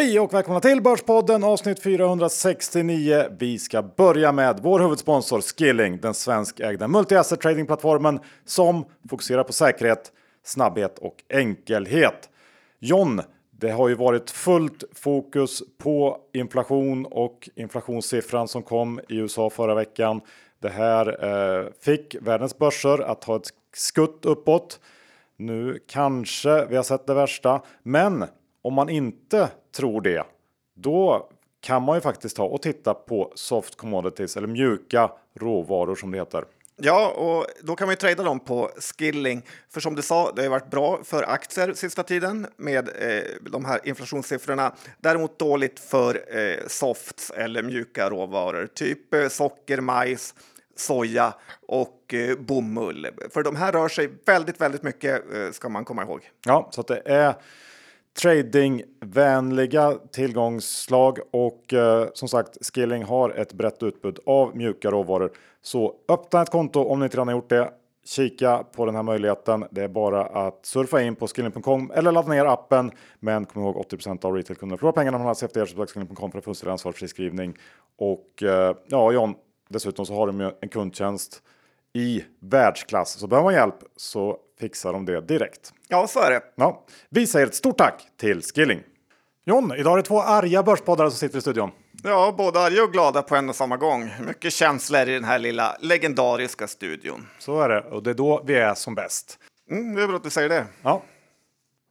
Hej och välkomna till Börspodden avsnitt 469. Vi ska börja med vår huvudsponsor Skilling, den svenskägda multi-asset tradingplattformen som fokuserar på säkerhet, snabbhet och enkelhet. John, det har ju varit fullt fokus på inflation och inflationssiffran som kom i USA förra veckan. Det här eh, fick världens börser att ta ett skutt uppåt. Nu kanske vi har sett det värsta, men om man inte tror det, då kan man ju faktiskt ta och titta på soft commodities eller mjuka råvaror som det heter. Ja, och då kan man ju trada dem på skilling. För som du sa, det har varit bra för aktier sista tiden med eh, de här inflationssiffrorna. Däremot dåligt för eh, softs eller mjuka råvaror, typ eh, socker, majs, soja och eh, bomull. För de här rör sig väldigt, väldigt mycket eh, ska man komma ihåg. Ja, så det är tradingvänliga tillgångsslag och eh, som sagt Skilling har ett brett utbud av mjuka råvaror. Så öppna ett konto om ni inte redan har gjort det. Kika på den här möjligheten. Det är bara att surfa in på skilling.com eller ladda ner appen. Men kom ihåg 80% av retailkunderna förlorar pengarna om man har efter så skilling.com för en fullständig ansvarsfri skrivning. Och eh, ja, John, dessutom så har de ju en kundtjänst i världsklass. Så behöver man hjälp så fixar de det direkt. Ja, så är det. Ja, vi säger ett stort tack till Skilling. John, idag är det två arga börspoddare som sitter i studion. Ja, både arga och glada på en och samma gång. Mycket känslor i den här lilla legendariska studion. Så är det och det är då vi är som bäst. Mm, det är bra att du säger det. Ja.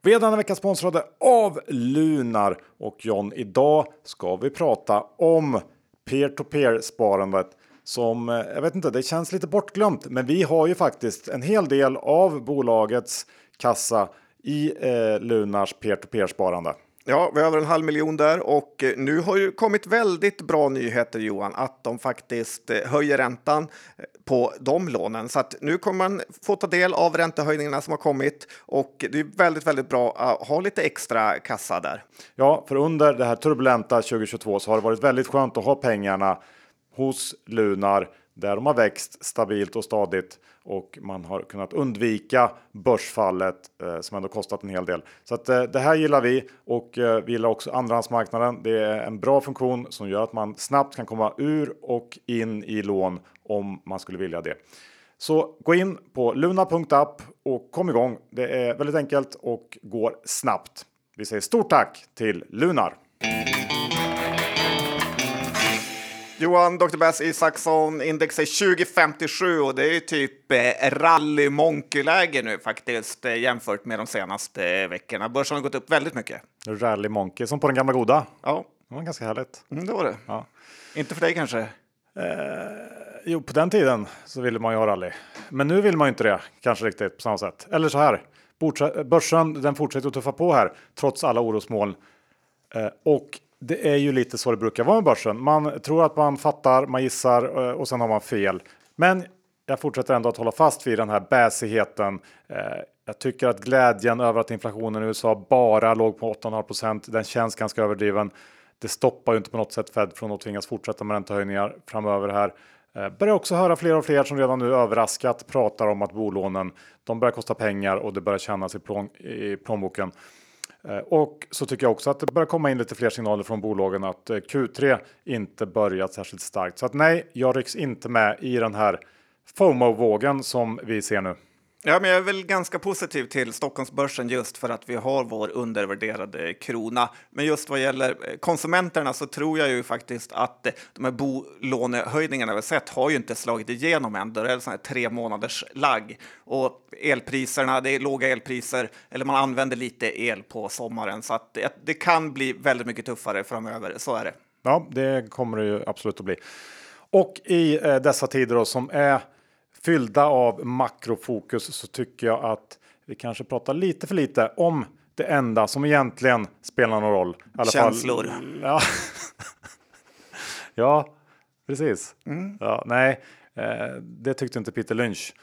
Vi är denna vecka sponsrade av Lunar och John, idag ska vi prata om peer-to-peer sparandet som, eh, jag vet inte, det känns lite bortglömt, men vi har ju faktiskt en hel del av bolagets kassa i eh, Lunars peer-to-peer sparande. Ja, vi har över en halv miljon där och eh, nu har ju kommit väldigt bra nyheter Johan, att de faktiskt eh, höjer räntan på de lånen. Så att nu kommer man få ta del av räntehöjningarna som har kommit och det är väldigt, väldigt bra att ha lite extra kassa där. Ja, för under det här turbulenta 2022 så har det varit väldigt skönt att ha pengarna hos Lunar där de har växt stabilt och stadigt och man har kunnat undvika börsfallet eh, som ändå kostat en hel del. Så att, eh, det här gillar vi och eh, vi gillar också andrahandsmarknaden. Det är en bra funktion som gör att man snabbt kan komma ur och in i lån om man skulle vilja det. Så gå in på luna.app och kom igång. Det är väldigt enkelt och går snabbt. Vi säger stort tack till Lunar. Johan, Dr. Bass Isaksson, index är 2057 och det är ju typ eh, rally monkey-läge nu faktiskt eh, jämfört med de senaste veckorna. Börsen har gått upp väldigt mycket. Rally monkey, som på den gamla goda. Ja. Det var ganska härligt. Mm, det var det. Ja. Inte för dig kanske? Eh, jo, på den tiden så ville man ju ha rally. Men nu vill man ju inte det, kanske riktigt på samma sätt. Eller så här, börsen den fortsätter att tuffa på här trots alla orosmoln. Eh, och det är ju lite så det brukar vara med börsen. Man tror att man fattar, man gissar eh, och sen har man fel. Men jag fortsätter ändå att hålla fast vid den här bäsigheten. Eh, jag tycker att glädjen över att inflationen i USA bara låg på 8,5% den känns ganska överdriven. Det stoppar ju inte på något sätt Fed från att tvingas fortsätta med räntehöjningar framöver här. Eh, börjar också höra fler och fler som redan nu överraskat pratar om att bolånen de börjar kosta pengar och det börjar kännas i, plån i plånboken. Eh, och så tycker jag också att det börjar komma in lite fler signaler från bolagen att eh, Q3 inte börjat särskilt starkt. Så att nej, jag rycks inte med i den här FOMO-vågen som vi ser nu. Ja, men jag är väl ganska positiv till Stockholmsbörsen just för att vi har vår undervärderade krona. Men just vad gäller eh, konsumenterna så tror jag ju faktiskt att eh, de här bolånehöjningarna vi sett har ju inte slagit igenom än. Det är sån här tre månaders lagg och elpriserna, det är låga elpriser eller man använder lite el på sommaren så att det, det kan bli väldigt mycket tuffare framöver. Så är det. Ja, det kommer det ju absolut att bli. Och i eh, dessa tider då, som är fyllda av makrofokus så tycker jag att vi kanske pratar lite för lite om det enda som egentligen spelar någon roll. I alla Känslor. Fall, ja. ja, precis. Mm. Ja, nej, eh, det tyckte inte Peter Lynch.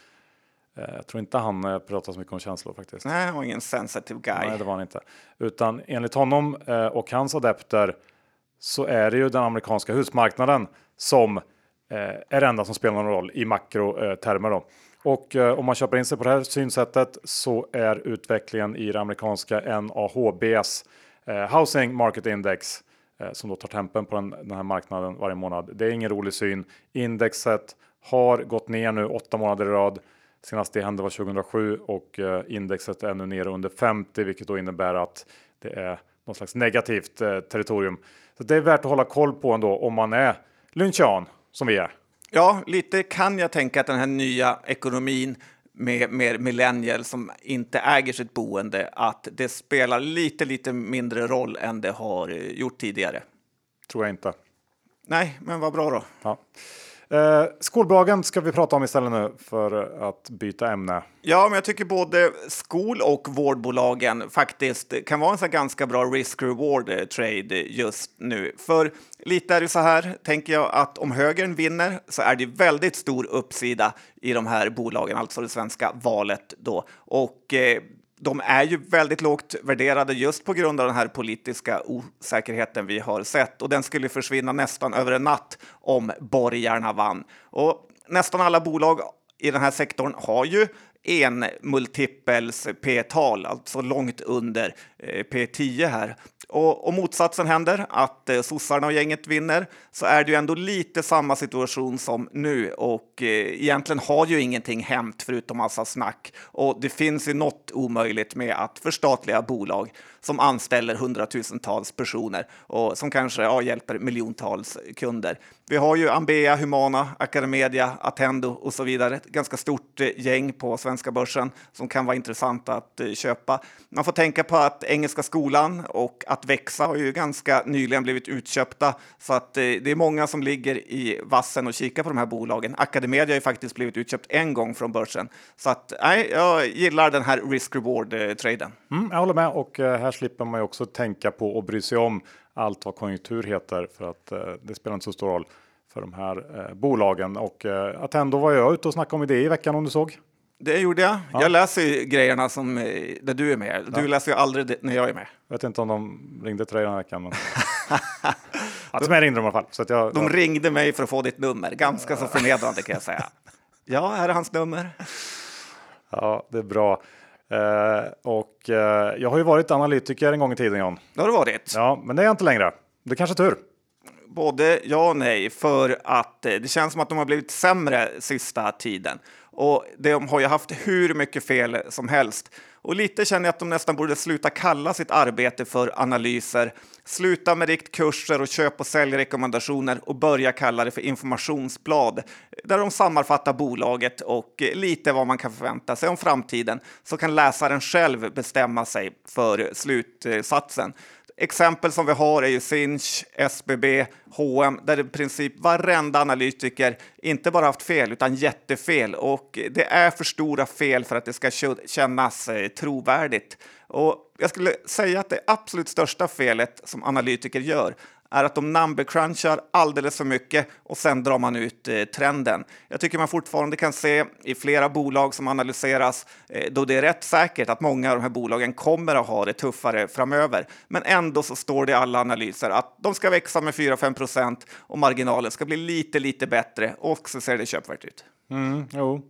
Eh, jag tror inte han eh, pratar så mycket om känslor faktiskt. Nej, han var ingen sensitive guy. Nej, det var han inte. Utan enligt honom och hans adepter så är det ju den amerikanska husmarknaden som Eh, är det enda som spelar någon roll i makrotermer. Då. Och eh, om man köper in sig på det här synsättet så är utvecklingen i det amerikanska NAHBs Eh, Housing Market Index eh, som då tar tempen på den, den här marknaden varje månad. Det är ingen rolig syn. Indexet har gått ner nu åtta månader i rad. Senast det hände var 2007 och eh, indexet är nu nere under 50, vilket då innebär att det är något slags negativt eh, territorium. Så det är värt att hålla koll på ändå om man är lynchian som vi är. Ja, lite kan jag tänka att den här nya ekonomin med mer millennial som inte äger sitt boende, att det spelar lite, lite mindre roll än det har gjort tidigare. Tror jag inte. Nej, men vad bra då. Ja. Eh, skolbolagen ska vi prata om istället nu för att byta ämne. Ja, men jag tycker både skol och vårdbolagen faktiskt kan vara en så ganska bra risk-reward eh, trade just nu. För lite är det så här, tänker jag, att om högern vinner så är det väldigt stor uppsida i de här bolagen, alltså det svenska valet då. Och eh, de är ju väldigt lågt värderade just på grund av den här politiska osäkerheten vi har sett och den skulle försvinna nästan över en natt om borgarna vann. Och nästan alla bolag i den här sektorn har ju en multipels P-tal, alltså långt under eh, P10 här. Och om motsatsen händer, att eh, sossarna och gänget vinner, så är det ju ändå lite samma situation som nu och eh, egentligen har ju ingenting hänt förutom massa snack. Och det finns ju något omöjligt med att förstatliga bolag som anställer hundratusentals personer och som kanske ja, hjälper miljontals kunder. Vi har ju Ambea, Humana, Academedia, Attendo och så vidare. Ett ganska stort eh, gäng på svenska börsen som kan vara intressant att eh, köpa. Man får tänka på att Engelska skolan och Att växa har ju ganska nyligen blivit utköpta så att eh, det är många som ligger i vassen och kikar på de här bolagen. Academedia har ju faktiskt blivit utköpt en gång från börsen så att nej, jag gillar den här risk reward traden. Mm, jag håller med och här slipper man ju också tänka på och bry sig om allt vad konjunktur heter för att eh, det spelar inte så stor roll för de här eh, bolagen. Och eh, Attendo var jag ute och snackade om det i veckan om du såg. Det gjorde jag. Ja. Jag läser grejerna som, eh, där du är med. Du ja. läser ju aldrig det, när jag är med. Jag vet inte om de ringde till dig den här veckan. Men... ja, till mig ringde de i alla fall. Så att jag, de jag... ringde mig för att få ditt nummer. Ganska så förnedrande kan jag säga. Ja, här är hans nummer. Ja, det är bra. Uh, och uh, jag har ju varit analytiker en gång i tiden John. Det har du varit. Ja, men det är jag inte längre. Det är kanske tur. Både ja och nej, för att uh, det känns som att de har blivit sämre sista tiden. Och de har ju haft hur mycket fel som helst. Och lite känner jag att de nästan borde sluta kalla sitt arbete för analyser, sluta med riktkurser och köp och säljrekommendationer och börja kalla det för informationsblad där de sammanfattar bolaget och lite vad man kan förvänta sig om framtiden så kan läsaren själv bestämma sig för slutsatsen. Exempel som vi har är ju Sinch, SBB, H&M där i princip varenda analytiker inte bara haft fel utan jättefel och det är för stora fel för att det ska kännas eh, trovärdigt. Och jag skulle säga att det absolut största felet som analytiker gör är att de numbercrunchar alldeles för mycket och sen drar man ut eh, trenden. Jag tycker man fortfarande kan se i flera bolag som analyseras eh, då det är rätt säkert att många av de här bolagen kommer att ha det tuffare framöver. Men ändå så står det i alla analyser att de ska växa med 4-5 procent och marginalen ska bli lite, lite bättre och så ser det köpvärt ut. Mm, jo,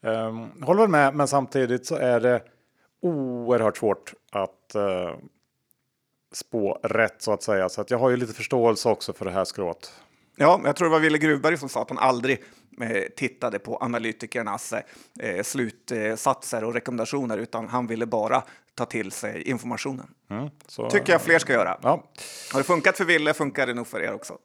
um, håller med, men samtidigt så är det oerhört svårt att uh spå rätt så att säga. Så att jag har ju lite förståelse också för det här skrået. Ja, jag tror det var Wille Gruvberg som sa att han aldrig eh, tittade på analytikernas eh, slutsatser och rekommendationer, utan han ville bara ta till sig informationen. Mm, så, Tycker jag fler ska göra. Ja. Har det funkat för Wille funkar det nog för er också.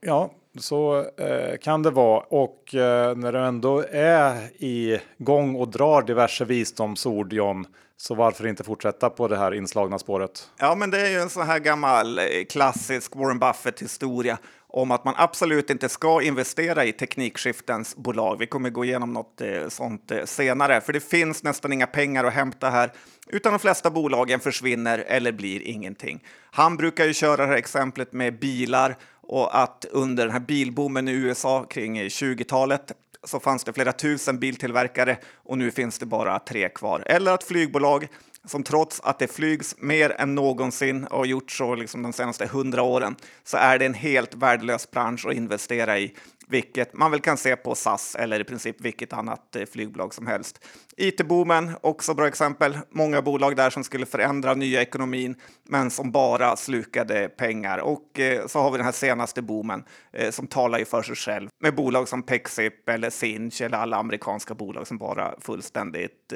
Ja, så eh, kan det vara. Och eh, när du ändå är i gång och drar diverse visdomsord, John, så varför inte fortsätta på det här inslagna spåret? Ja, men det är ju en sån här gammal eh, klassisk Warren Buffett-historia om att man absolut inte ska investera i teknikskiftens bolag. Vi kommer gå igenom något eh, sånt eh, senare, för det finns nästan inga pengar att hämta här, utan de flesta bolagen försvinner eller blir ingenting. Han brukar ju köra det här exemplet med bilar och att under den här bilboomen i USA kring 20-talet så fanns det flera tusen biltillverkare och nu finns det bara tre kvar. Eller att flygbolag som trots att det flygs mer än någonsin och gjort så liksom de senaste hundra åren så är det en helt värdelös bransch att investera i vilket man väl kan se på SAS eller i princip vilket annat eh, flygbolag som helst. IT-boomen, också bra exempel. Många bolag där som skulle förändra nya ekonomin, men som bara slukade pengar. Och eh, så har vi den här senaste boomen eh, som talar ju för sig själv med bolag som Pexip eller Sinch eller alla amerikanska bolag som bara fullständigt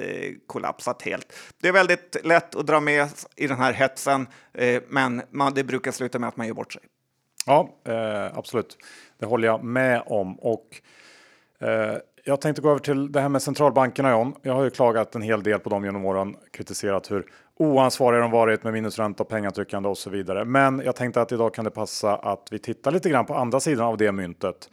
kollapsat helt. Det är väldigt lätt att dra med i den här hetsen, men man, det brukar sluta med att man gör bort sig. Ja, eh, absolut. Det håller jag med om. Och eh, jag tänkte gå över till det här med centralbankerna John. Jag har ju klagat en hel del på dem genom åren, kritiserat hur oansvariga de varit med minusränta och pengatryckande och så vidare. Men jag tänkte att idag kan det passa att vi tittar lite grann på andra sidan av det myntet.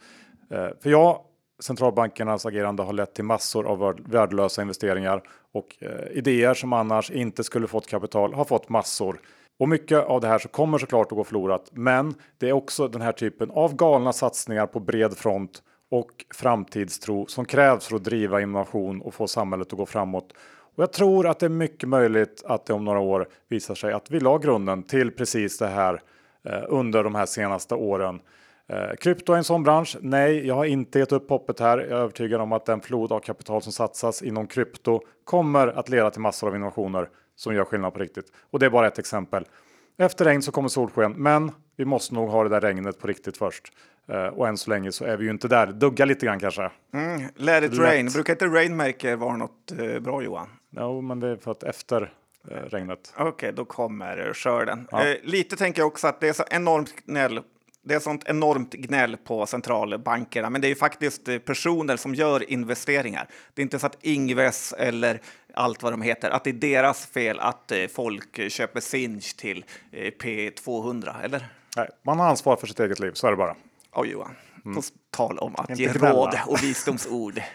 Eh, för ja, centralbankernas agerande har lett till massor av värdelösa investeringar och eh, idéer som annars inte skulle fått kapital har fått massor. Och mycket av det här så kommer såklart att gå förlorat. Men det är också den här typen av galna satsningar på bred front och framtidstro som krävs för att driva innovation och få samhället att gå framåt. Och jag tror att det är mycket möjligt att det om några år visar sig att vi la grunden till precis det här eh, under de här senaste åren. Eh, krypto är en sån bransch. Nej, jag har inte gett upp hoppet här. Jag är övertygad om att den flod av kapital som satsas inom krypto kommer att leda till massor av innovationer som gör skillnad på riktigt. Och det är bara ett exempel. Efter regn så kommer solsken, men vi måste nog ha det där regnet på riktigt först. Uh, och än så länge så är vi ju inte där. Dugga lite grann kanske. Mm, let it Lätt. rain. Brukar inte Rainmaker vara något uh, bra Johan? Jo, men det är för att efter uh, regnet. Okej, okay, då kommer skörden. Ja. lite tänker jag också att det är så enormt gnäll det är sånt enormt gnäll på centralbankerna, men det är ju faktiskt personer som gör investeringar. Det är inte så att Ingves eller allt vad de heter, att det är deras fel att folk köper Sinch till P200, eller? Nej, man har ansvar för sitt eget liv, så är det bara. Ja, Johan. Mm. På tal om att inte ge gnälla. råd och visdomsord.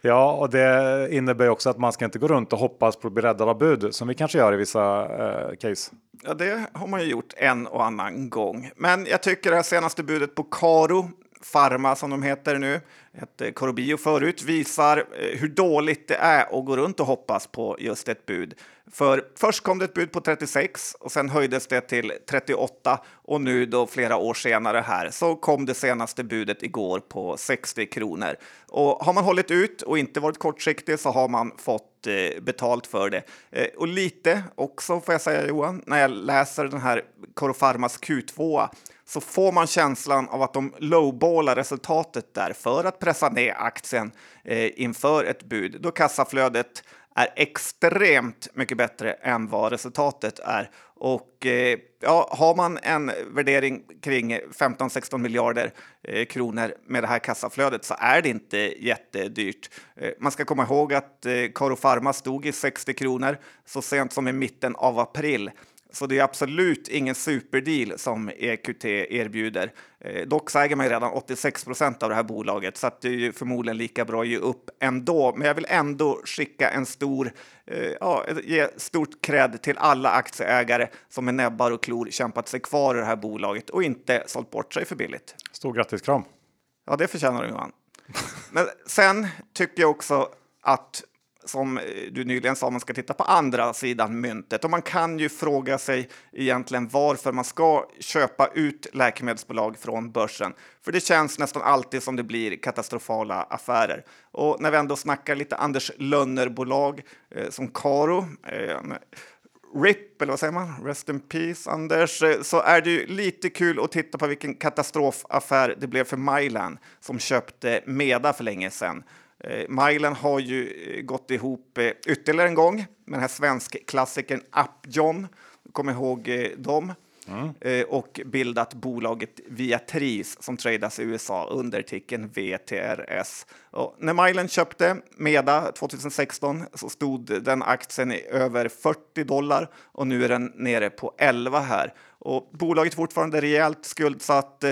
ja, och det innebär också att man ska inte gå runt och hoppas på att bli räddad av bud som vi kanske gör i vissa eh, case. Ja, det har man ju gjort en och annan gång. Men jag tycker det här senaste budet på Karo Pharma som de heter nu, hette eh, Corobio förut, visar eh, hur dåligt det är att gå runt och hoppas på just ett bud. För först kom det ett bud på 36 och sen höjdes det till 38 och nu då flera år senare här så kom det senaste budet igår på 60 kronor. Och har man hållit ut och inte varit kortsiktig så har man fått eh, betalt för det. Eh, och lite också får jag säga Johan, när jag läser den här Corofarmas Q2 så får man känslan av att de lowballar resultatet där för att pressa ner aktien eh, inför ett bud då kassaflödet är extremt mycket bättre än vad resultatet är. Och eh, ja, har man en värdering kring 15-16 miljarder eh, kronor med det här kassaflödet så är det inte jättedyrt. Eh, man ska komma ihåg att eh, Caro Pharma stod i 60 kronor så sent som i mitten av april. Så det är absolut ingen superdeal som EQT erbjuder. Eh, dock så äger man ju redan 86 procent av det här bolaget så det är ju förmodligen lika bra att ge upp ändå. Men jag vill ändå skicka en stor, eh, ja, ge stort cred till alla aktieägare som med näbbar och klor kämpat sig kvar i det här bolaget och inte sålt bort sig för billigt. Stor grattiskram! Ja, det förtjänar du Johan. Men sen tycker jag också att som eh, du nyligen sa, man ska titta på andra sidan myntet. Och man kan ju fråga sig egentligen varför man ska köpa ut läkemedelsbolag från börsen. För det känns nästan alltid som det blir katastrofala affärer. Och när vi ändå snackar lite Anders Lönnerbolag eh, som Karo, eh, RIP, eller vad säger man? Rest in peace, Anders. Eh, så är det ju lite kul att titta på vilken katastrofaffär det blev för Mylan som köpte Meda för länge sedan. Eh, Milen har ju eh, gått ihop eh, ytterligare en gång med den här svensk-klassikern Upjohn. Kom ihåg dem. Mm. och bildat bolaget Viatris som tradas i USA under ticken VTRS. Och när Milen köpte Meda 2016 så stod den aktien i över 40 dollar och nu är den nere på 11 här. Och bolaget är fortfarande rejält skuldsatt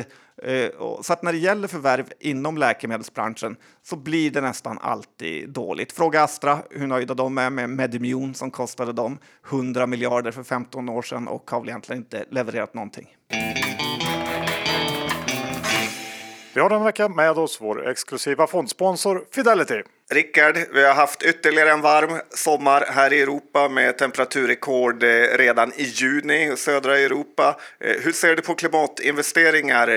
Eh, så att när det gäller förvärv inom läkemedelsbranschen så blir det nästan alltid dåligt. Fråga Astra hur nöjda de är med Medimune som kostade dem 100 miljarder för 15 år sedan och har väl egentligen inte levererat någonting. Vi har den vecka med oss vår exklusiva fondsponsor Fidelity. Rickard, vi har haft ytterligare en varm sommar här i Europa med temperaturrekord eh, redan i juni i södra Europa. Eh, hur ser du på klimatinvesteringar eh,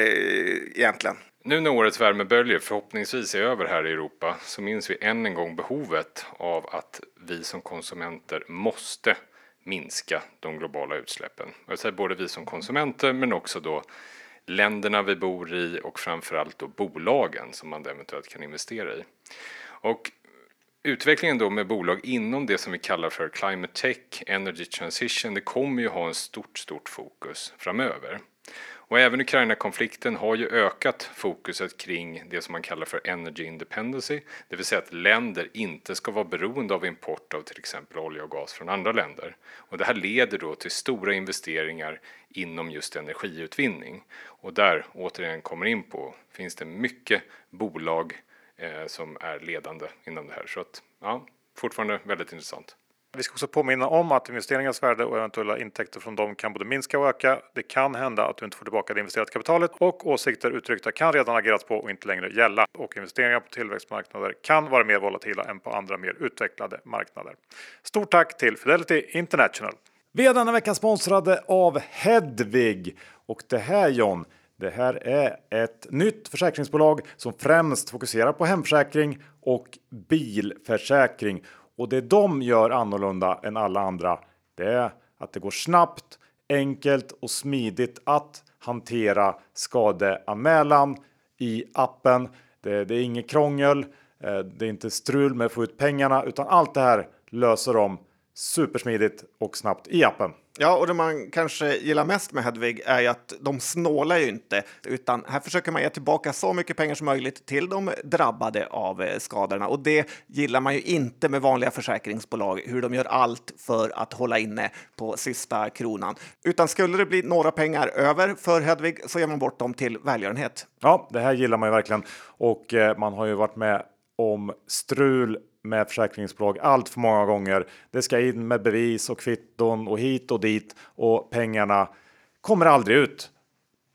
egentligen? Nu när årets värmeböljor förhoppningsvis är över här i Europa så minns vi än en gång behovet av att vi som konsumenter måste minska de globala utsläppen. Jag säger både vi som konsumenter men också då länderna vi bor i och framförallt då bolagen som man eventuellt kan investera i. Och utvecklingen då med bolag inom det som vi kallar för climate tech, energy transition, det kommer ju ha en stort, stort fokus framöver. Och även Ukraina-konflikten har ju ökat fokuset kring det som man kallar för energy independency, det vill säga att länder inte ska vara beroende av import av till exempel olja och gas från andra länder. Och det här leder då till stora investeringar inom just energiutvinning. Och där, återigen kommer in på, finns det mycket bolag som är ledande inom det här. Så att, ja, fortfarande väldigt intressant. Vi ska också påminna om att investeringens värde och eventuella intäkter från dem kan både minska och öka. Det kan hända att du inte får tillbaka det investerade kapitalet och åsikter uttryckta kan redan agerats på och inte längre gälla. Och investeringar på tillväxtmarknader kan vara mer volatila än på andra mer utvecklade marknader. Stort tack till Fidelity International! Vi är denna vecka sponsrade av Hedvig och det här John det här är ett nytt försäkringsbolag som främst fokuserar på hemförsäkring och bilförsäkring. Och det de gör annorlunda än alla andra, det är att det går snabbt, enkelt och smidigt att hantera skadeanmälan i appen. Det, det är inget krångel, eh, det är inte strul med att få ut pengarna, utan allt det här löser de supersmidigt och snabbt i appen. Ja, och det man kanske gillar mest med Hedvig är ju att de snålar ju inte, utan här försöker man ge tillbaka så mycket pengar som möjligt till de drabbade av eh, skadorna. Och det gillar man ju inte med vanliga försäkringsbolag, hur de gör allt för att hålla inne på sista kronan. Utan skulle det bli några pengar över för Hedvig så ger man bort dem till välgörenhet. Ja, det här gillar man ju verkligen och eh, man har ju varit med om strul med försäkringsbolag allt för många gånger. Det ska in med bevis och kvitton och hit och dit och pengarna kommer aldrig ut.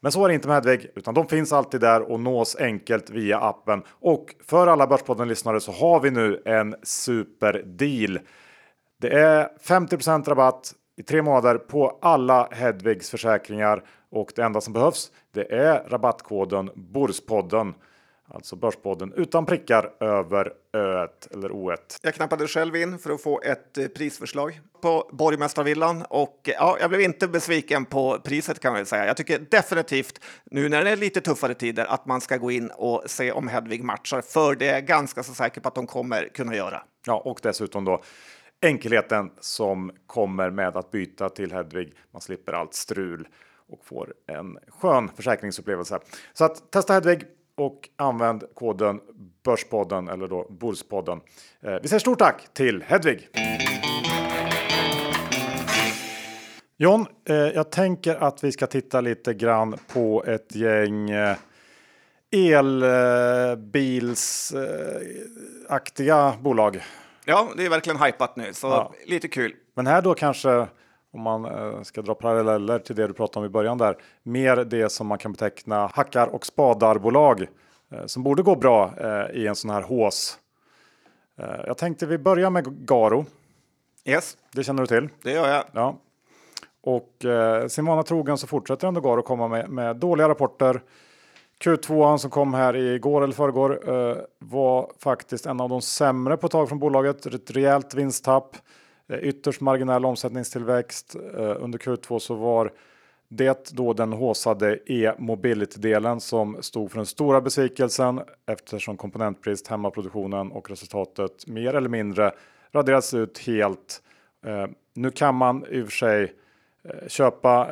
Men så är det inte med Hedvig, utan de finns alltid där och nås enkelt via appen. Och för alla Börspodden lyssnare så har vi nu en superdeal. Det är 50% rabatt i tre månader på alla Hedvigs försäkringar och det enda som behövs det är rabattkoden Borspodden. Alltså Börspodden utan prickar över öet eller oet. Jag knappade själv in för att få ett eh, prisförslag på Borgmästarvillan och ja, jag blev inte besviken på priset kan man säga. Jag tycker definitivt nu när det är lite tuffare tider att man ska gå in och se om Hedvig matchar, för det är ganska så säker på att de kommer kunna göra. Ja, och dessutom då enkelheten som kommer med att byta till Hedvig. Man slipper allt strul och får en skön försäkringsupplevelse. Så att testa Hedvig och använd koden Börspodden eller då Börspodden. Eh, vi säger stort tack till Hedvig. John, eh, jag tänker att vi ska titta lite grann på ett gäng eh, elbilsaktiga bolag. Ja, det är verkligen hypat nu, så ja. lite kul. Men här då kanske om man eh, ska dra paralleller till det du pratade om i början där, mer det som man kan beteckna hackar och spadarbolag eh, som borde gå bra eh, i en sån här hås. Jag tänkte vi börjar med Garo. Yes. Det känner du till? Det gör jag. Ja. Och eh, sin vana trogen så fortsätter ändå Garo komma med, med dåliga rapporter. Q2 som kom här igår eller förrgår eh, var faktiskt en av de sämre på ett tag från bolaget. Ett rejält vinsttapp. Eh, ytterst marginell omsättningstillväxt. Eh, under Q2 så var det då den håsade e-mobility-delen som stod för den stora besvikelsen eftersom komponentbrist, hemmaproduktionen och resultatet mer eller mindre raderats ut helt. Eh, nu kan man i och för sig köpa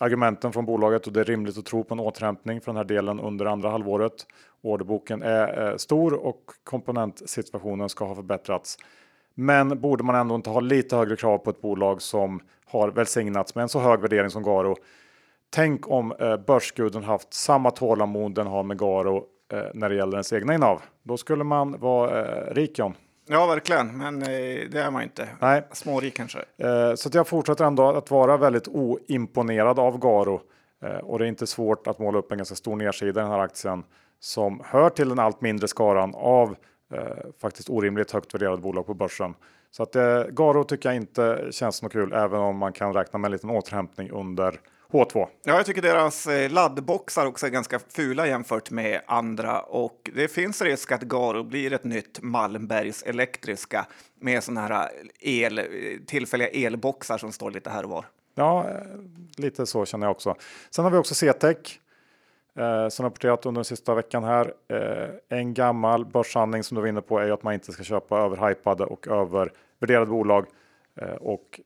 argumenten från bolaget och det är rimligt att tro på en återhämtning för den här delen under andra halvåret. Orderboken är stor och komponentsituationen ska ha förbättrats. Men borde man ändå inte ha lite högre krav på ett bolag som har välsignats med en så hög värdering som Garo? Tänk om eh, börsguden haft samma tålamod den har med Garo eh, när det gäller ens egna innehav. Då skulle man vara eh, rik John. Ja, verkligen, men eh, det är man inte. Nej. Smårik kanske. Eh, så jag fortsätter ändå att vara väldigt oimponerad av Garo eh, och det är inte svårt att måla upp en ganska stor nedsida i den här aktien som hör till den allt mindre skaran av faktiskt orimligt högt värderade bolag på börsen. Så att eh, Garo tycker jag inte känns som kul, även om man kan räkna med en liten återhämtning under H2. Ja, jag tycker deras eh, laddboxar också är ganska fula jämfört med andra och det finns risk att Garo blir ett nytt Malmbergs elektriska med sådana här el, tillfälliga elboxar som står lite här och var. Ja, eh, lite så känner jag också. Sen har vi också CTEC eh, som rapporterat under den sista veckan här. Eh, en gammal börshandling som du var inne på är ju att man inte ska köpa överhypade och övervärderade bolag eh, och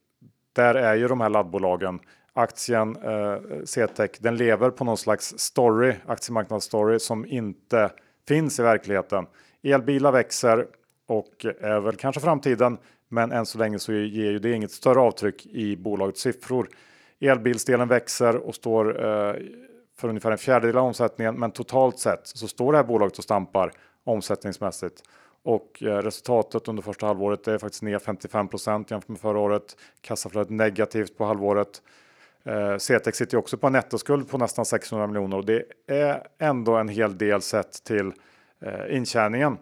där är ju de här laddbolagen aktien eh, CTEC, den lever på någon slags story, aktiemarknadsstory som inte finns i verkligheten. Elbilar växer och är väl kanske framtiden, men än så länge så ger ju det inget större avtryck i bolagets siffror. Elbilsdelen växer och står eh, för ungefär en fjärdedel av omsättningen, men totalt sett så står det här bolaget och stampar omsättningsmässigt. Och eh, resultatet under första halvåret är faktiskt ner 55 jämfört med förra året. Kassaflödet negativt på halvåret. Eh, CTEX sitter också på en nettoskuld på nästan 600 miljoner och det är ändå en hel del sett till eh, intjäningen.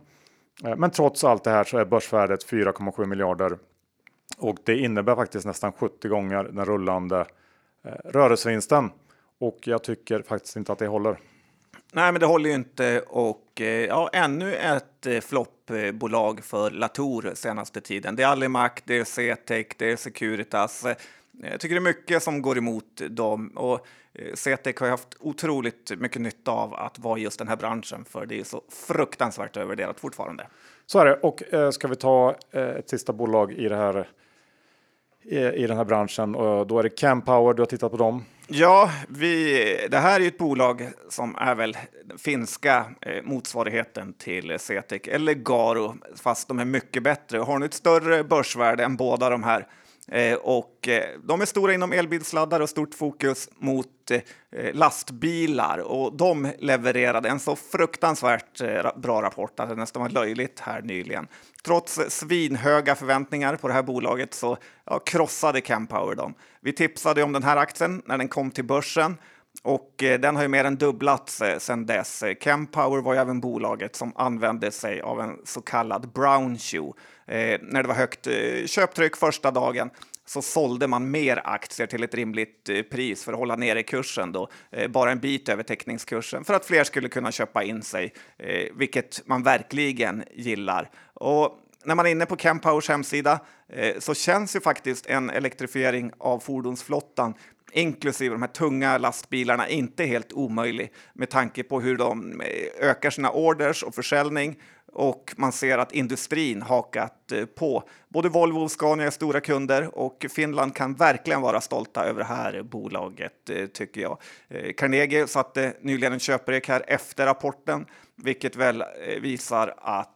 Eh, men trots allt det här så är börsvärdet 4,7 miljarder och det innebär faktiskt nästan 70 gånger den rullande eh, rörelsevinsten. Och jag tycker faktiskt inte att det håller. Nej, men det håller ju inte och ja, ännu ett floppbolag för Latour senaste tiden. Det är Alimac, det är CTEC, det är Securitas. Jag tycker det är mycket som går emot dem och eh, CTEC har haft otroligt mycket nytta av att vara just den här branschen för det är så fruktansvärt övervärderat fortfarande. Så är det och eh, ska vi ta eh, ett sista bolag i det här i den här branschen och då är det Campower. Du har tittat på dem. Ja, vi, det här är ju ett bolag som är väl den finska eh, motsvarigheten till Cetec eller Garo, fast de är mycket bättre och har nu ett större börsvärde än båda de här Eh, och eh, de är stora inom elbilsladdar och stort fokus mot eh, lastbilar och de levererade en så fruktansvärt bra rapport att det nästan var löjligt här nyligen. Trots svinhöga förväntningar på det här bolaget så ja, krossade Campower dem. Vi tipsade om den här aktien när den kom till börsen och den har ju mer än dubblats sedan dess. Campower var ju även bolaget som använde sig av en så kallad brown shoe eh, när det var högt eh, köptryck första dagen så sålde man mer aktier till ett rimligt eh, pris för att hålla nere kursen då, eh, bara en bit över teckningskursen för att fler skulle kunna köpa in sig, eh, vilket man verkligen gillar. Och när man är inne på Kempowers hemsida eh, så känns ju faktiskt en elektrifiering av fordonsflottan inklusive de här tunga lastbilarna, inte helt omöjlig med tanke på hur de eh, ökar sina orders och försäljning och man ser att industrin hakat eh, på. Både Volvo och Scania är stora kunder och Finland kan verkligen vara stolta över det här bolaget eh, tycker jag. Eh, Carnegie satte nyligen en köprek här efter rapporten, vilket väl visar att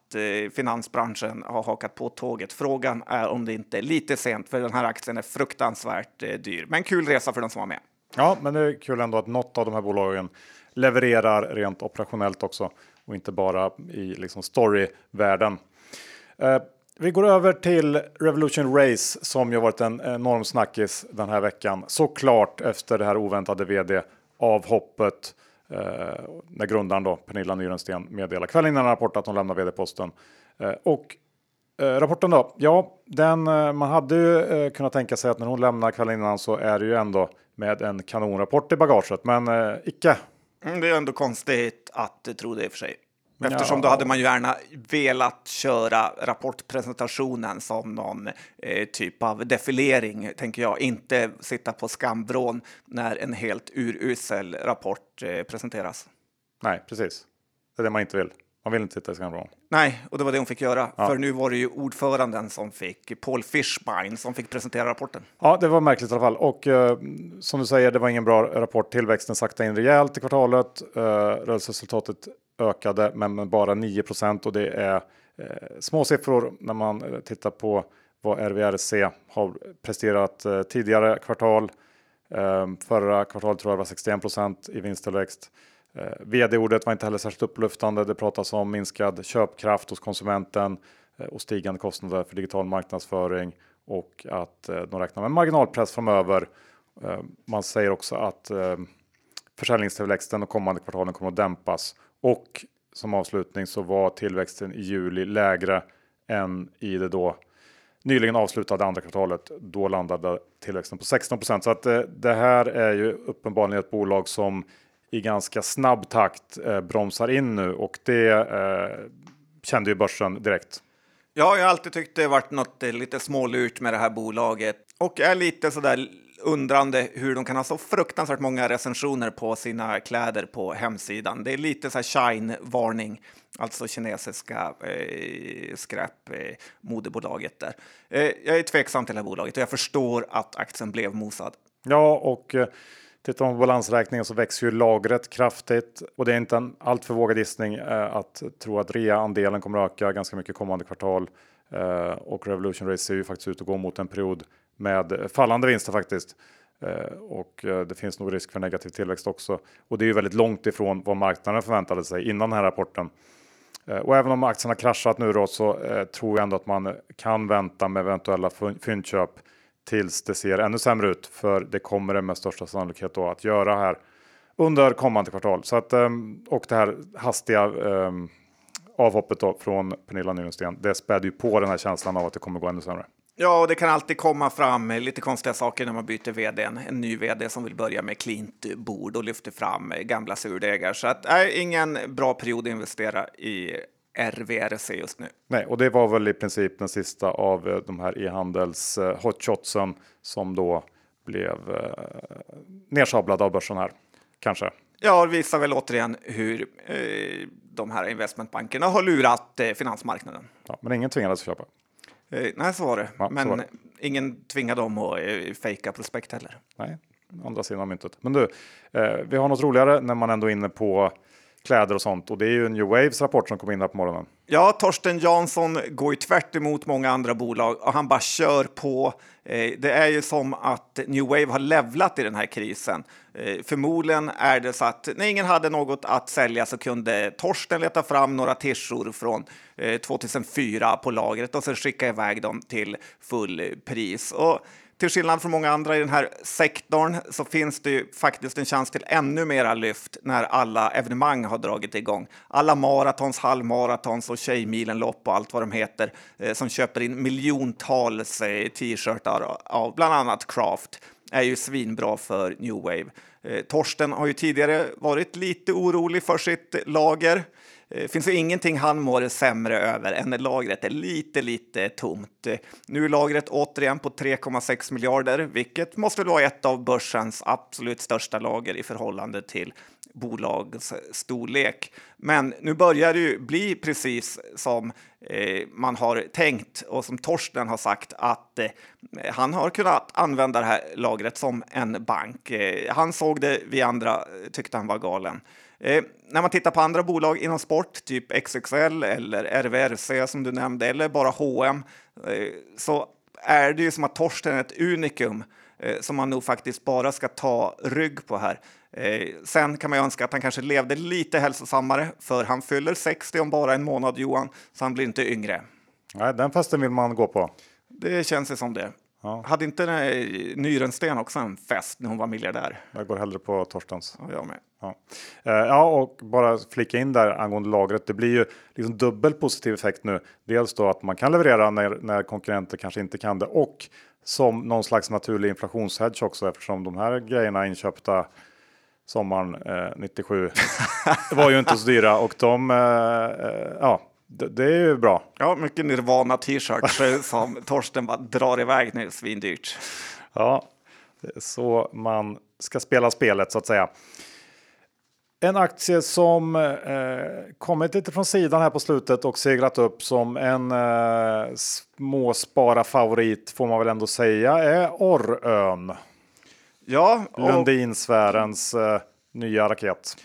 finansbranschen har hakat på tåget. Frågan är om det inte är lite sent, för den här aktien är fruktansvärt dyr. Men kul resa för de som var med. Ja, men det är kul ändå att något av de här bolagen levererar rent operationellt också och inte bara i liksom storyvärlden. Eh, vi går över till Revolution Race som ju varit en enorm snackis den här veckan. Såklart efter det här oväntade vd avhoppet eh, när grundaren då Pernilla Nyrensten meddelar kvällen innan rapport att hon lämnar vd-posten. Eh, och eh, rapporten då? Ja, den eh, man hade ju eh, kunnat tänka sig att när hon lämnar kvällen innan så är det ju ändå med en kanonrapport i bagaget, men eh, icke. Mm, det är ändå konstigt att tro det i och för sig. Eftersom ja. då hade man ju gärna velat köra rapportpresentationen som någon eh, typ av defilering, tänker jag. Inte sitta på skamvrån när en helt urusel rapport eh, presenteras. Nej, precis. Det är det man inte vill. Man vill inte sitta i skamvrån. Nej, och det var det hon fick göra. Ja. För nu var det ju ordföranden som fick, Paul Fishbein, som fick presentera rapporten. Ja, det var märkligt i alla fall. Och eh, som du säger, det var ingen bra rapport. Tillväxten sakta in rejält i kvartalet. Eh, rörelseresultatet ökade, men med bara 9 och det är eh, små siffror när man eh, tittar på vad RVRC har presterat eh, tidigare kvartal. Eh, förra kvartalet tror jag var 61% i vinsttillväxt. Eh, Vd-ordet var inte heller särskilt upplyftande. Det pratas om minskad köpkraft hos konsumenten eh, och stigande kostnader för digital marknadsföring och att eh, de räknar med marginalpress framöver. Eh, man säger också att eh, försäljningstillväxten de kommande kvartalen kommer att dämpas och som avslutning så var tillväxten i juli lägre än i det då nyligen avslutade andra kvartalet. Då landade tillväxten på 16 Så att eh, det här är ju uppenbarligen ett bolag som i ganska snabb takt eh, bromsar in nu och det eh, kände ju börsen direkt. Ja, jag har alltid tyckt det varit något eh, lite smålurt med det här bolaget och är lite sådär undrande hur de kan ha så fruktansvärt många recensioner på sina kläder på hemsidan. Det är lite så shine-varning, alltså kinesiska eh, skräpmodebolaget eh, där. Eh, jag är tveksam till det här bolaget och jag förstår att aktien blev mosad. Ja, och eh, tittar man på balansräkningen så växer ju lagret kraftigt och det är inte en alltför vågad gissning eh, att tro att rea-andelen kommer att öka ganska mycket kommande kvartal. Eh, och Revolution Race ser ju faktiskt ut att gå mot en period med fallande vinster faktiskt. Eh, och det finns nog risk för negativ tillväxt också. Och det är ju väldigt långt ifrån vad marknaden förväntade sig innan den här rapporten. Och även om aktien har kraschat nu då så tror jag ändå att man kan vänta med eventuella fyndköp tills det ser ännu sämre ut. För det kommer det med största sannolikhet då att göra här under kommande kvartal. Så att, ehm, och det här hastiga ehm, avhoppet då från Pernilla Nyrensten, det späder ju på den här känslan av att det kommer gå ännu sämre. Ja, och det kan alltid komma fram lite konstiga saker när man byter vd. En ny vd som vill börja med klint bord och lyfter fram gamla surdegar. Så att är ingen bra period att investera i RVRC just nu. Nej, och det var väl i princip den sista av eh, de här e-handels eh, hotshotsen som då blev eh, nersablad av börsen här. Kanske. Ja, det visar väl återigen hur eh, de här investmentbankerna har lurat eh, finansmarknaden. Ja, men ingen tvingades köpa. Eh, nej, så var det. Ja, Men var det. ingen tvingade dem att eh, fejka prospekt heller. Nej, andra sidan av myntet. Men du, vi har något roligare när man ändå är inne på kläder och sånt. Och det är ju New Waves rapport som kom in här på morgonen. Ja, Torsten Jansson går ju tvärt emot många andra bolag och han bara kör på. Eh, det är ju som att New Wave har levlat i den här krisen. Eh, förmodligen är det så att när ingen hade något att sälja så kunde Torsten leta fram några tishor från eh, 2004 på lagret och sen skicka iväg dem till fullpris. Och till skillnad från många andra i den här sektorn så finns det ju faktiskt en chans till ännu mera lyft när alla evenemang har dragit igång. Alla maratons, halvmaratons och Tjejmilenlopp och allt vad de heter eh, som köper in miljontals eh, t-shirtar av bland annat Craft är ju svinbra för New Wave. Eh, Torsten har ju tidigare varit lite orolig för sitt lager. Eh, det finns ju ingenting han mår sämre över än när lagret är lite, lite tomt. Nu är lagret återigen på 3,6 miljarder, vilket måste vara ett av börsens absolut största lager i förhållande till bolagsstorlek. Men nu börjar det ju bli precis som eh, man har tänkt och som Torsten har sagt att eh, han har kunnat använda det här lagret som en bank. Eh, han såg det, vi andra tyckte han var galen. Eh, när man tittar på andra bolag inom sport, typ XXL eller RVRC som du nämnde, eller bara H&M, eh, så är det ju som att Torsten är ett unikum eh, som man nog faktiskt bara ska ta rygg på här. Eh, sen kan man ju önska att han kanske levde lite hälsosammare, för han fyller 60 om bara en månad, Johan, så han blir inte yngre. Nej, den festen vill man gå på. Det känns ju som det. Ja. Hade inte Nyrensten också en fest när hon var miljardär? Jag går hellre på Torstens. Ja, jag med. Ja. Eh, ja, och bara flika in där angående lagret. Det blir ju liksom dubbel positiv effekt nu. Dels då att man kan leverera när, när konkurrenter kanske inte kan det och som någon slags naturlig inflationshedge också eftersom de här grejerna inköpta sommaren eh, 97 var ju inte så dyra och de, eh, eh ja, det, det, är ju bra. Ja, mycket Nirvana t-shirts som Torsten bara drar iväg nu, svindyrt. Ja, så man ska spela spelet så att säga. En aktie som eh, kommit lite från sidan här på slutet och seglat upp som en eh, småspara favorit får man väl ändå säga är Orrön. Ja, och... Lundinsfärens eh, nya raket.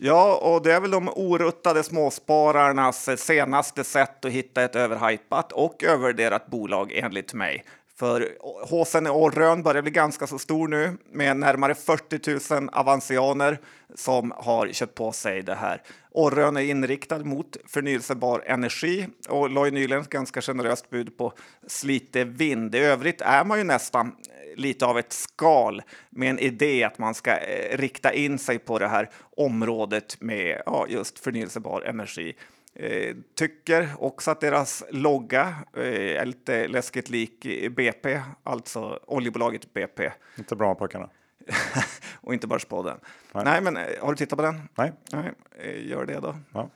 Ja, och det är väl de oruttade småspararnas senaste sätt att hitta ett överhypat och övervärderat bolag enligt mig. För HSN Orrön börjar bli ganska så stor nu med närmare 40 000 avansianer som har köpt på sig det här. Orrön är inriktad mot förnyelsebar energi och la nyligen ett ganska generöst bud på Slite vind. I övrigt är man ju nästan lite av ett skal med en idé att man ska eh, rikta in sig på det här området med ja, just förnyelsebar energi. Eh, tycker också att deras logga eh, är lite läskigt lik BP, alltså oljebolaget BP. Inte bra pojkarna. och inte Börspodden. Nej. Nej, men eh, har du tittat på den? Nej. Nej eh, gör det då. Ja.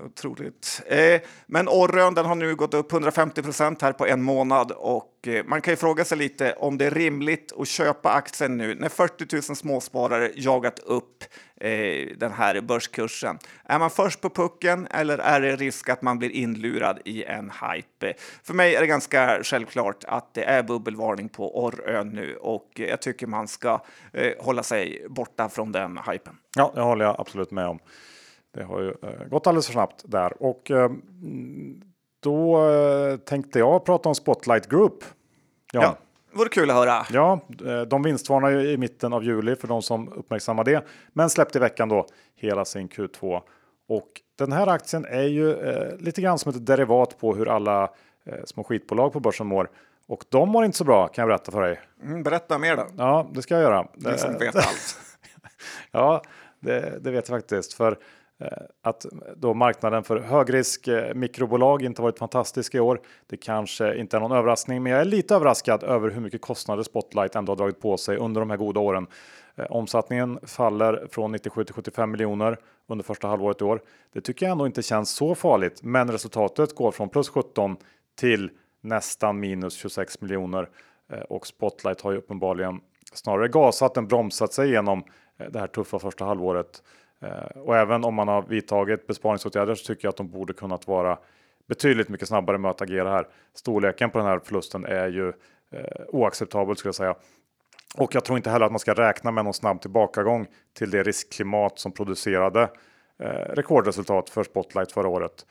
Otroligt. Eh, men Orrön den har nu gått upp 150 procent här på en månad och eh, man kan ju fråga sig lite om det är rimligt att köpa aktien nu när 40 000 småsparare jagat upp eh, den här börskursen. Är man först på pucken eller är det risk att man blir inlurad i en hype? För mig är det ganska självklart att det är bubbelvarning på Orrön nu och jag tycker man ska eh, hålla sig borta från den hypen. Ja, det håller jag absolut med om. Det har ju eh, gått alldeles för snabbt där och eh, då eh, tänkte jag prata om Spotlight Group. Ja, ja vore kul att höra. Ja, de vinstvarnar ju i mitten av juli för de som uppmärksammar det, men släppte i veckan då hela sin Q2 och den här aktien är ju eh, lite grann som ett derivat på hur alla eh, små skitbolag på börsen mår. Och de mår inte så bra kan jag berätta för dig. Mm, berätta mer då. Ja, det ska jag göra. Det som vet allt. ja, det, det, vet jag faktiskt. För Eh, att då marknaden för högrisk eh, mikrobolag inte varit fantastisk i år. Det kanske inte är någon överraskning, men jag är lite överraskad över hur mycket kostnader Spotlight ändå har dragit på sig under de här goda åren. Eh, omsättningen faller från 97 till 75 miljoner under första halvåret i år. Det tycker jag ändå inte känns så farligt, men resultatet går från plus 17 till nästan minus 26 miljoner och Spotlight har ju uppenbarligen snarare gasat än bromsat sig igenom det här tuffa första halvåret. Eh, och även om man har vidtagit besparingsåtgärder så tycker jag att de borde kunnat vara betydligt mycket snabbare med att agera här. Storleken på den här förlusten är ju eh, oacceptabel skulle jag säga. Och jag tror inte heller att man ska räkna med någon snabb tillbakagång till det riskklimat som producerade eh, rekordresultat för Spotlight förra året.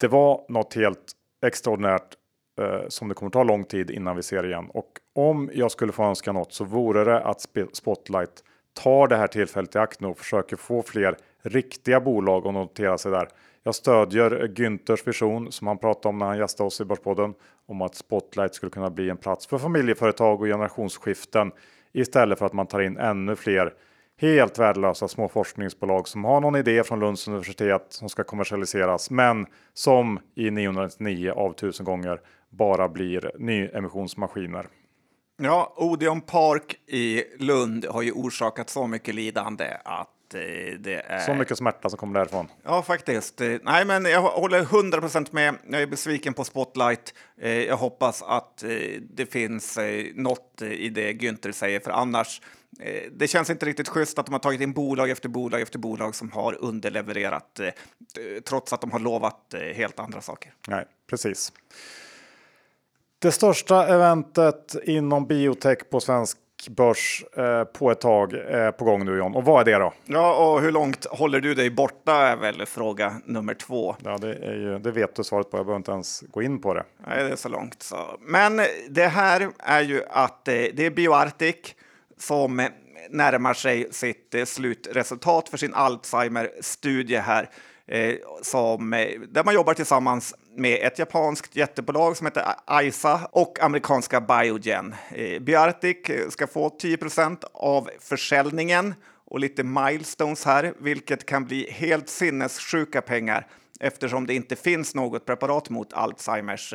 Det var något helt extraordinärt eh, som det kommer ta lång tid innan vi ser igen. Och om jag skulle få önska något så vore det att Spotlight tar det här tillfället i akt nu och försöker få fler riktiga bolag att notera sig där. Jag stödjer Günthers vision som han pratade om när han gästade oss i Börspodden om att Spotlight skulle kunna bli en plats för familjeföretag och generationsskiften istället för att man tar in ännu fler helt värdelösa små forskningsbolag som har någon idé från Lunds universitet som ska kommersialiseras, men som i 999 av 1000 gånger bara blir nyemissionsmaskiner. Ja, Odeon Park i Lund har ju orsakat så mycket lidande att eh, det är... Så mycket smärta som kommer därifrån. Ja, faktiskt. Eh, nej, men jag håller 100% med. Jag är besviken på Spotlight. Eh, jag hoppas att det finns något i det Günther säger, för annars det känns inte riktigt schysst att de har tagit in bolag efter bolag efter bolag som har underlevererat trots att de har lovat helt andra saker. Nej, precis. Det största eventet inom biotech på svensk börs eh, på ett tag är på gång nu John. Och vad är det då? Ja, och hur långt håller du dig borta är väl fråga nummer två. Ja, det, är ju, det vet du svaret på. Jag behöver inte ens gå in på det. Nej, det är så långt så. Men det här är ju att eh, det är BioArctic som närmar sig sitt eh, slutresultat för sin Alzheimer-studie här eh, Eh, som, eh, där man jobbar tillsammans med ett japanskt jättebolag som heter AISA och amerikanska Biogen. Eh, Biartic eh, ska få 10% av försäljningen och lite milestones här, vilket kan bli helt sinnessjuka pengar eftersom det inte finns något preparat mot Alzheimers.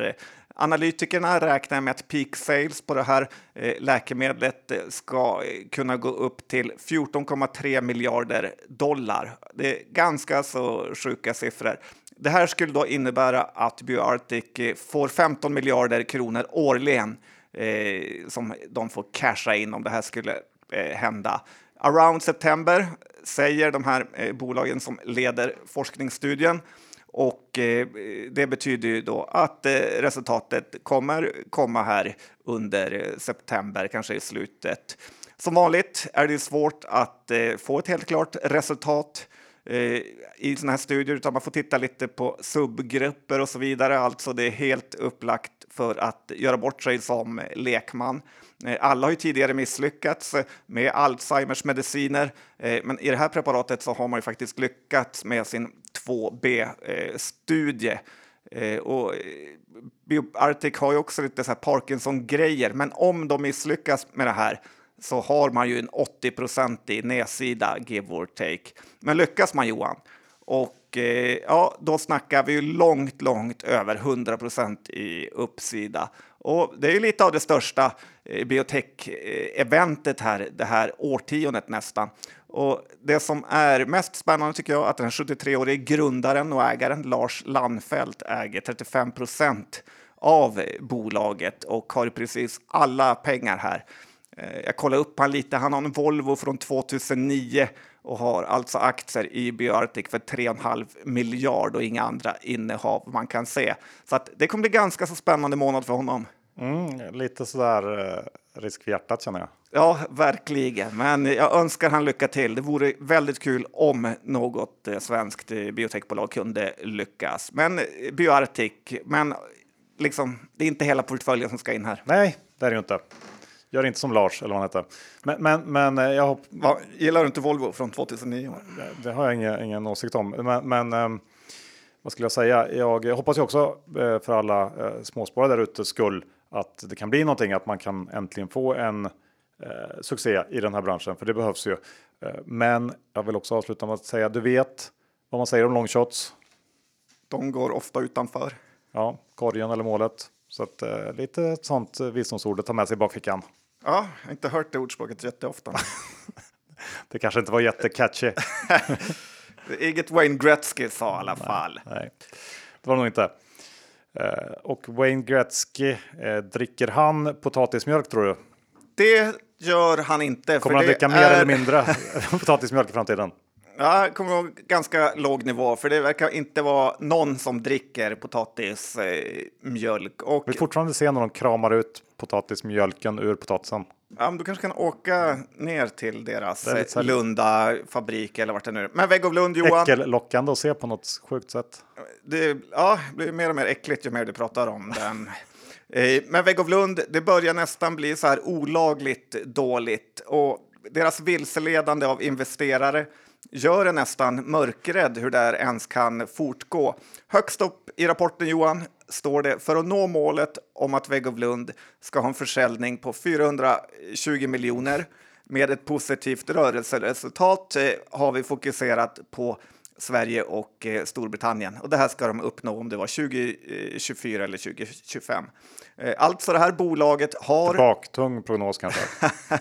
Analytikerna räknar med att peak sales på det här eh, läkemedlet eh, ska eh, kunna gå upp till 14,3 miljarder dollar. Det är ganska så sjuka siffror. Det här skulle då innebära att BioArctic får 15 miljarder kronor årligen eh, som de får casha in om det här skulle eh, hända. Around September säger de här eh, bolagen som leder forskningsstudien och eh, det betyder ju då att eh, resultatet kommer komma här under eh, september, kanske i slutet. Som vanligt är det svårt att eh, få ett helt klart resultat eh, i sådana här studier, utan man får titta lite på subgrupper och så vidare. Alltså det är helt upplagt för att göra bort sig som lekman. Alla har ju tidigare misslyckats med Alzheimers mediciner, men i det här preparatet så har man ju faktiskt lyckats med sin 2B-studie. Eh, eh, och eh, BioArctic har ju också lite så här Parkinson-grejer, men om de misslyckas med det här så har man ju en 80% i nedsida, give or take. Men lyckas man Johan, och eh, ja, då snackar vi ju långt, långt över 100% i uppsida. Och det är ju lite av det största eh, biotech-eventet här det här årtiondet nästan. Och det som är mest spännande tycker jag att den 73-årige grundaren och ägaren Lars Landfelt äger 35 procent av bolaget och har precis alla pengar här. Eh, jag kollade upp han lite. Han har en Volvo från 2009 och har alltså aktier i Bioarctic för 3,5 miljard och inga andra innehav man kan se. Så att det kommer bli ganska så spännande månad för honom. Mm, lite sådär eh, risk för hjärtat känner jag. Ja, verkligen. Men jag önskar han lycka till. Det vore väldigt kul om något eh, svenskt eh, biotechbolag kunde lyckas. Men eh, Bioarctic, men liksom, det är inte hela portföljen som ska in här. Nej, det är det ju inte. Gör inte som Lars eller vad han heter. Men, men, men jag hopp, Va, gillar du inte Volvo från 2009? det har jag ingen, ingen åsikt om. Men, men vad skulle jag säga? Jag hoppas ju också för alla småsparare där ute skull att det kan bli någonting, att man kan äntligen få en eh, succé i den här branschen, för det behövs ju. Eh, men jag vill också avsluta med att säga, du vet vad man säger om long shots? De går ofta utanför. Ja, korgen eller målet. Så att, eh, lite sånt visdomsord att ta med sig i bakfickan. Ja, jag har inte hört det ordspråket jätteofta. Det kanske inte var jättecatchy. Inget Wayne Gretzky sa i alla fall. Nej, det var det nog inte. Eh, och Wayne Gretzky, eh, dricker han potatismjölk tror du? Det gör han inte. Kommer han dricka mer är- eller mindre potatismjölk i framtiden? Ja, kommer ihåg ganska låg nivå, för det verkar inte vara någon som dricker potatismjölk. Eh, mjölk. och Vi vill fortfarande se när de kramar ut potatismjölken ur potatisen. ja, men du kanske kan åka ner till deras eh, Lunda fabrik eller vart det nu är. Men Vägg av Lund, Johan, Äckellockande att se på något sjukt sätt. det ja, det blir mer och mer äckligt ju mer du pratar om den. Eh, men Vägg av Lund, det börjar nästan bli så här olagligt dåligt och deras vilseledande av investerare gör en nästan mörkrädd hur det här ens kan fortgå. Högst upp i rapporten, Johan, står det för att nå målet om att Vägg av Lund ska ha en försäljning på 420 miljoner med ett positivt rörelseresultat eh, har vi fokuserat på Sverige och eh, Storbritannien. Och det här ska de uppnå om det var 2024 eller 2025. Eh, alltså det här bolaget har... Baktung prognos kanske.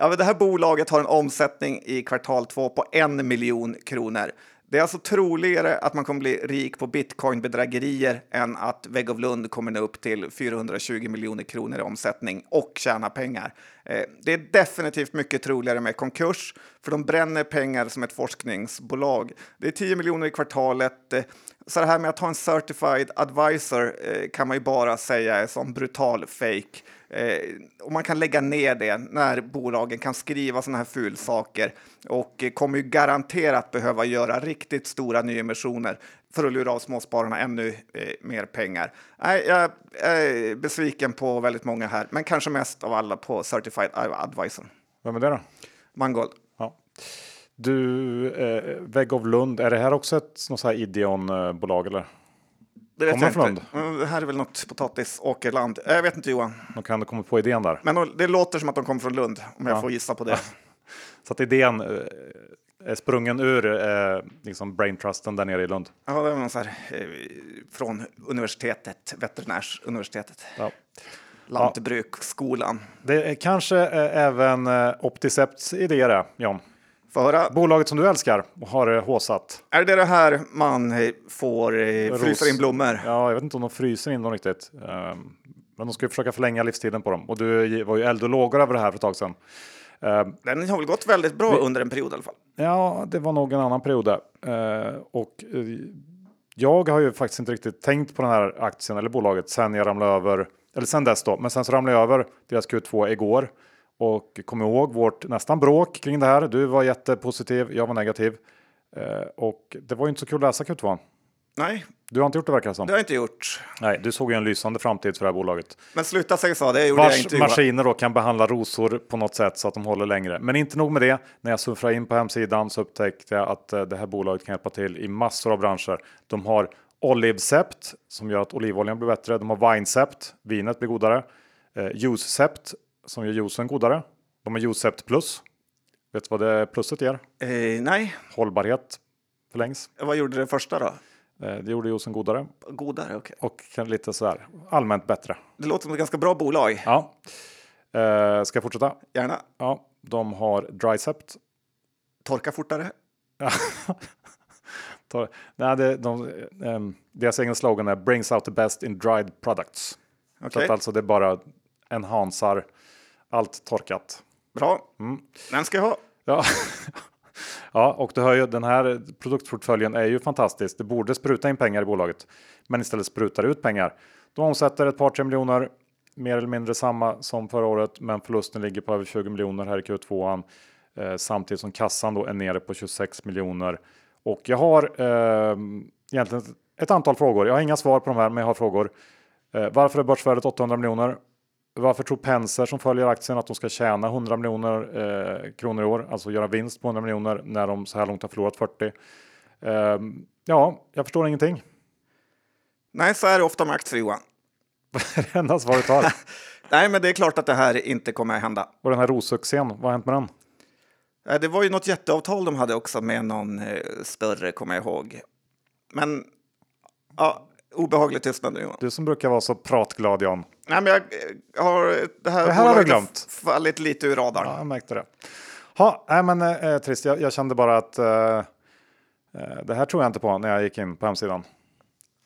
Ja, men det här bolaget har en omsättning i kvartal två på en miljon kronor. Det är alltså troligare att man kommer bli rik på bitcoinbedrägerier än att Vägg of Lund kommer nå upp till 420 miljoner kronor i omsättning och tjäna pengar. Eh, det är definitivt mycket troligare med konkurs, för de bränner pengar som ett forskningsbolag. Det är 10 miljoner i kvartalet. Eh, så det här med att ha en certified advisor eh, kan man ju bara säga är som brutal fake. Eh, och man kan lägga ner det när bolagen kan skriva sådana här fulsaker och eh, kommer ju garanterat behöva göra riktigt stora nyemissioner för att lura av småspararna ännu eh, mer pengar. Nej, jag är besviken på väldigt många här, men kanske mest av alla på Certified Advisor. Vem är det då? Mangold. Ja. Du, eh, Vägg of Lund, är det här också ett något så här Ideon-bolag eller? Det vet jag från inte. Mm, Det här är väl något potatisåkerland. Jag vet inte Johan, De kan komma på idén där. men det låter som att de kommer från Lund om jag Ja. får gissa på det. Så att idén eh, är sprungen ur eh, liksom braintrusten där nere i Lund. Ja, det var någon så här, eh, från universitetet, veterinärsuniversitetet, Ja. lantbruksskolan. Det är kanske eh, även eh, Opticepts idé det, John. Få höra, Bolaget som du älskar och har eh, håsat. är det det här man eh, får eh, frysa in blommor? Ja, jag vet inte om de fryser in dem riktigt. Ehm, Men de ska ju försöka förlänga livstiden på dem. Och du var ju eld och lågor över det här för ett tag sedan. Ehm, Den har väl gått väldigt bra under en period i alla fall. Ja, det var nog en annan period där. Eh, och eh, jag har ju faktiskt inte riktigt tänkt på den här aktien eller bolaget sen jag ramlade över, eller sen dess då, men sen så ramlade jag över deras Q2 igår och kom ihåg vårt nästan bråk kring det här. Du var jättepositiv, jag var negativ eh, och det var ju inte så kul att läsa Q2. Nej, Du har inte gjort det verkar det som. det har jag inte gjort. Nej, du såg ju en lysande framtid för det här bolaget. Men sluta säga så, det gjorde jag Vars inte. Johan. maskiner då kan behandla rosor på något sätt så att de håller längre. Men inte nog med det. När jag surfade in på hemsidan så upptäckte jag att eh, det här bolaget kan hjälpa till i massor av branscher. De har Olivcept som gör att olivoljan blir bättre. De har Vinecept, vinet blir godare. Eh, Juicecept som gör juicen godare. De har Juicept plus. Vet du vad det plusset ger? Eh, nej, Hållbarhet förlängs. Vad gjorde det första då? Eh, det gjorde juicen godare Godare, okej. och kan- lite sådär allmänt bättre. Det låter som ett ganska bra bolag. Ja. Eh, ska jag fortsätta? Gärna. Ja, de har Drycept. Torka fortare. Ta- Nej, det, de, ehm, deras egen slogan är Brings out the best in dried products. Så Okej, att alltså det bara enhansar allt torkat. bra. Mm. Den ska jag ha. Ja. ja, och du hör ju den här produktportföljen är ju fantastisk. Det borde spruta in pengar i bolaget, men istället sprutar ut pengar. De omsätter ett par tre miljoner, mer eller mindre samma som förra året, men förlusten ligger på över 20 miljoner här i Q2. Eh, samtidigt som kassan då är nere på 26 miljoner. Och jag har eh, egentligen ett antal frågor. Jag har inga svar på de här, men jag har frågor. Eh, varför är börsvärdet 800 miljoner? Varför tror Penser som följer aktien att de ska tjäna 100 miljoner eh, kronor i år, alltså göra vinst på 100 miljoner när de så här långt har förlorat 40? Ehm, ja, jag förstår ingenting. Nej, så är det ofta med aktier, Johan. Det enda svaret har. Nej, men det är klart att det här inte kommer att hända. Och den här rossuccén, vad har hänt med den? Eh, Det var ju något jätteavtal de hade också med någon eh, större, kommer jag ihåg. Men, ja, obehaglig tystnad nu, Johan. Du som brukar vara så pratglad Jan. Nej, men jag eh, har det här, Det här har du glömt. fallit lite ur radarn. Ja, jag märkte det. Ha, nej men eh, trist, jag, jag kände bara att eh, eh, det här tror jag inte på när jag gick in på hemsidan.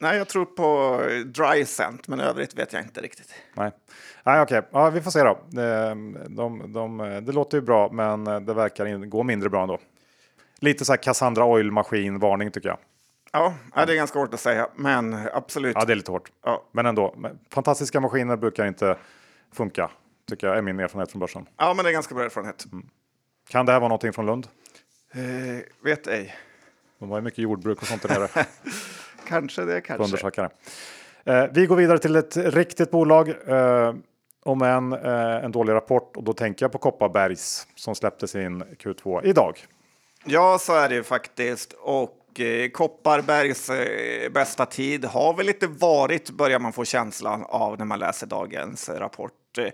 Nej, jag tror på eh, Drycent, men övrigt vet jag inte riktigt. Nej, nej okej, ja, vi får se då. De, de, de, det låter ju bra, men det verkar gå mindre bra ändå. Lite så här Cassandra Oil-maskin varning tycker jag. Ja, det är ganska hårt att säga, men absolut. Ja, det är lite hårt, Ja. men ändå. Fantastiska maskiner brukar inte funka, tycker jag är min erfarenhet från börsen. Ja, men det är ganska bra erfarenhet. Kan det här vara någonting från Lund? Eh, vet ej. De har ju mycket jordbruk och sånt där nere. Kanske det, kanske. undersökare. Eh, vi går vidare till ett riktigt bolag. Eh, om en, eh, en dålig rapport och då tänker jag på Kopparbergs som släppte sin Q2 idag. Ja, så är det ju faktiskt. Och eh, Kopparbergs eh, bästa tid har väl lite varit, börjar man få känslan av när man läser dagens eh, rapport. Eh,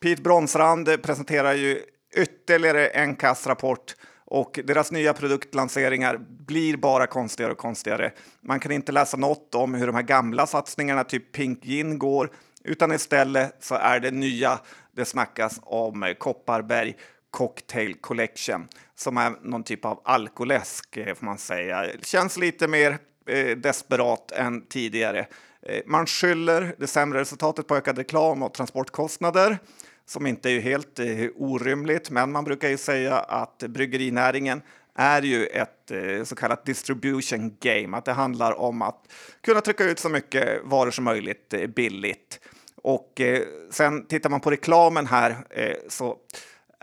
Pete Bronsrand presenterar ju ytterligare en kassrapport och deras nya produktlanseringar blir bara konstigare och konstigare. Man kan inte läsa något om hur de här gamla satsningarna, typ Pink Gin, går, utan istället så är det nya. Det snackas om eh, Kopparberg Cocktail Collection som är någon typ av alkoläsk eh, får man säga. Känns lite mer eh, desperat än tidigare. Eh, man skyller det sämre resultatet på ökad reklam och transportkostnader som inte är helt eh, orimligt, men man brukar ju säga att bryggerinäringen är ju ett eh, så kallat distribution game, att det handlar om att kunna trycka ut så mycket varor som möjligt eh, billigt. Och eh, sen tittar man på reklamen här eh, så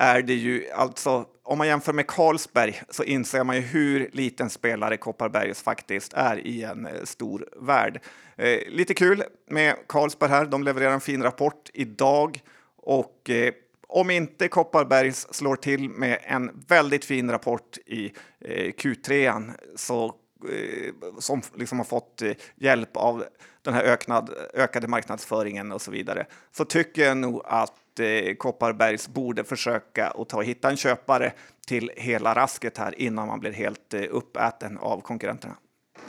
är det ju alltså, om man jämför med Carlsberg så inser man ju hur liten spelare Kopparbergs faktiskt är i en eh, stor värld. Eh, lite kul med Carlsberg här, de levererar en fin rapport idag och eh, om inte Kopparbergs slår till med en väldigt fin rapport i eh, Q3 så eh, som liksom har fått eh, hjälp av den här öknad, ökade marknadsföringen och så vidare, så tycker jag nog att eh, Kopparbergs borde försöka att ta och hitta en köpare till hela rasket här innan man blir helt eh, uppäten av konkurrenterna.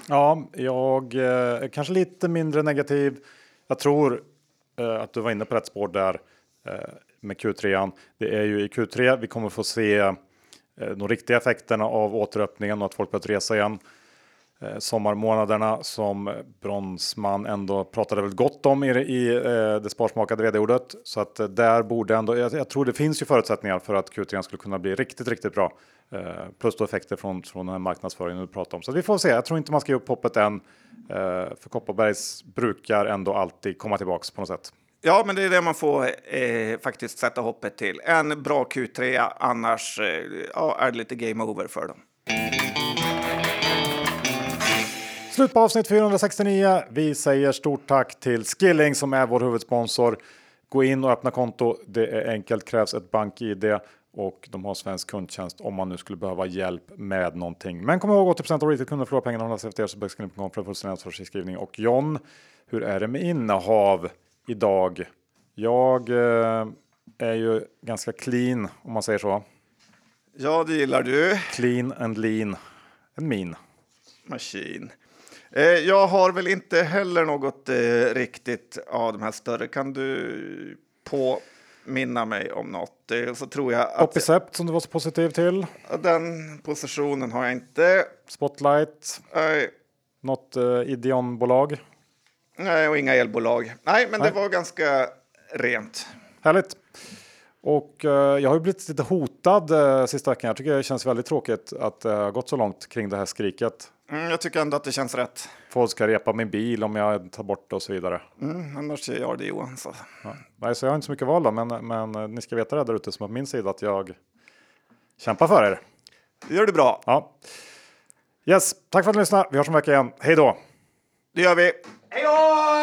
Ja, jag eh, är kanske lite mindre negativ. Jag tror eh, att du var inne på rätt spår där eh, med Q3. Det är ju i Q3 vi kommer få se eh, de riktiga effekterna av återöppningen och att folk börjat resa igen. Eh, sommarmånaderna som Bronsman ändå pratade väl gott om i, i eh, det sparsmakade vd-ordet. Så att eh, där borde ändå, jag, jag tror det finns ju förutsättningar för att Q3 skulle kunna bli riktigt, riktigt bra. Eh, plus då effekter från, från den här marknadsföringen du pratar om. Så att vi får se, jag tror inte man ska ge upp hoppet än. Eh, för Kopparbergs brukar ändå alltid komma tillbaks på något sätt. Ja, men det är det man får eh, faktiskt sätta hoppet till. En bra Q3, annars eh, ja, är det lite game over för dem. Slut på avsnitt 469. Vi säger stort tack till Skilling som är vår huvudsponsor. Gå in och öppna konto. Det är enkelt, krävs ett bank-id och de har svensk kundtjänst om man nu skulle behöva hjälp med någonting. Men kom ihåg 80 av riktigt kunder förlorar pengarna om de läser efter så Skilling.com för fullständig ansvarsfriskrivning. Och John, hur är det med innehav idag? Jag eh, är ju ganska clean om man säger så. Ja, det gillar du. Clean and lean. En min. Machine. Eh, jag har väl inte heller något eh, riktigt av de här större. Kan du påminna mig om något? Eh, så tror jag att Oppicept som du var så positiv till. den positionen har jag inte. Spotlight. Nej, Något eh, Ideon-bolag. nej och inga elbolag. Nej, men Nej. det var ganska rent. Härligt. Och eh, jag har ju blivit lite hotad eh, sista veckan. Jag tycker det känns väldigt tråkigt att det har gått så långt kring det här skriket. Mm, jag tycker ändå att det känns rätt. Folk ska repa min bil om jag tar bort det och så vidare. Mm, annars är jag det Johan. Så. Ja. Nej, så jag har inte så mycket val då, men, men eh, ni ska veta det där ute som på min sida att jag kämpar för er. Det gör du bra. Ja. Yes, tack för att ni lyssnade. Vi hörs om en vecka igen. Hej då! Det gör vi. Hej då!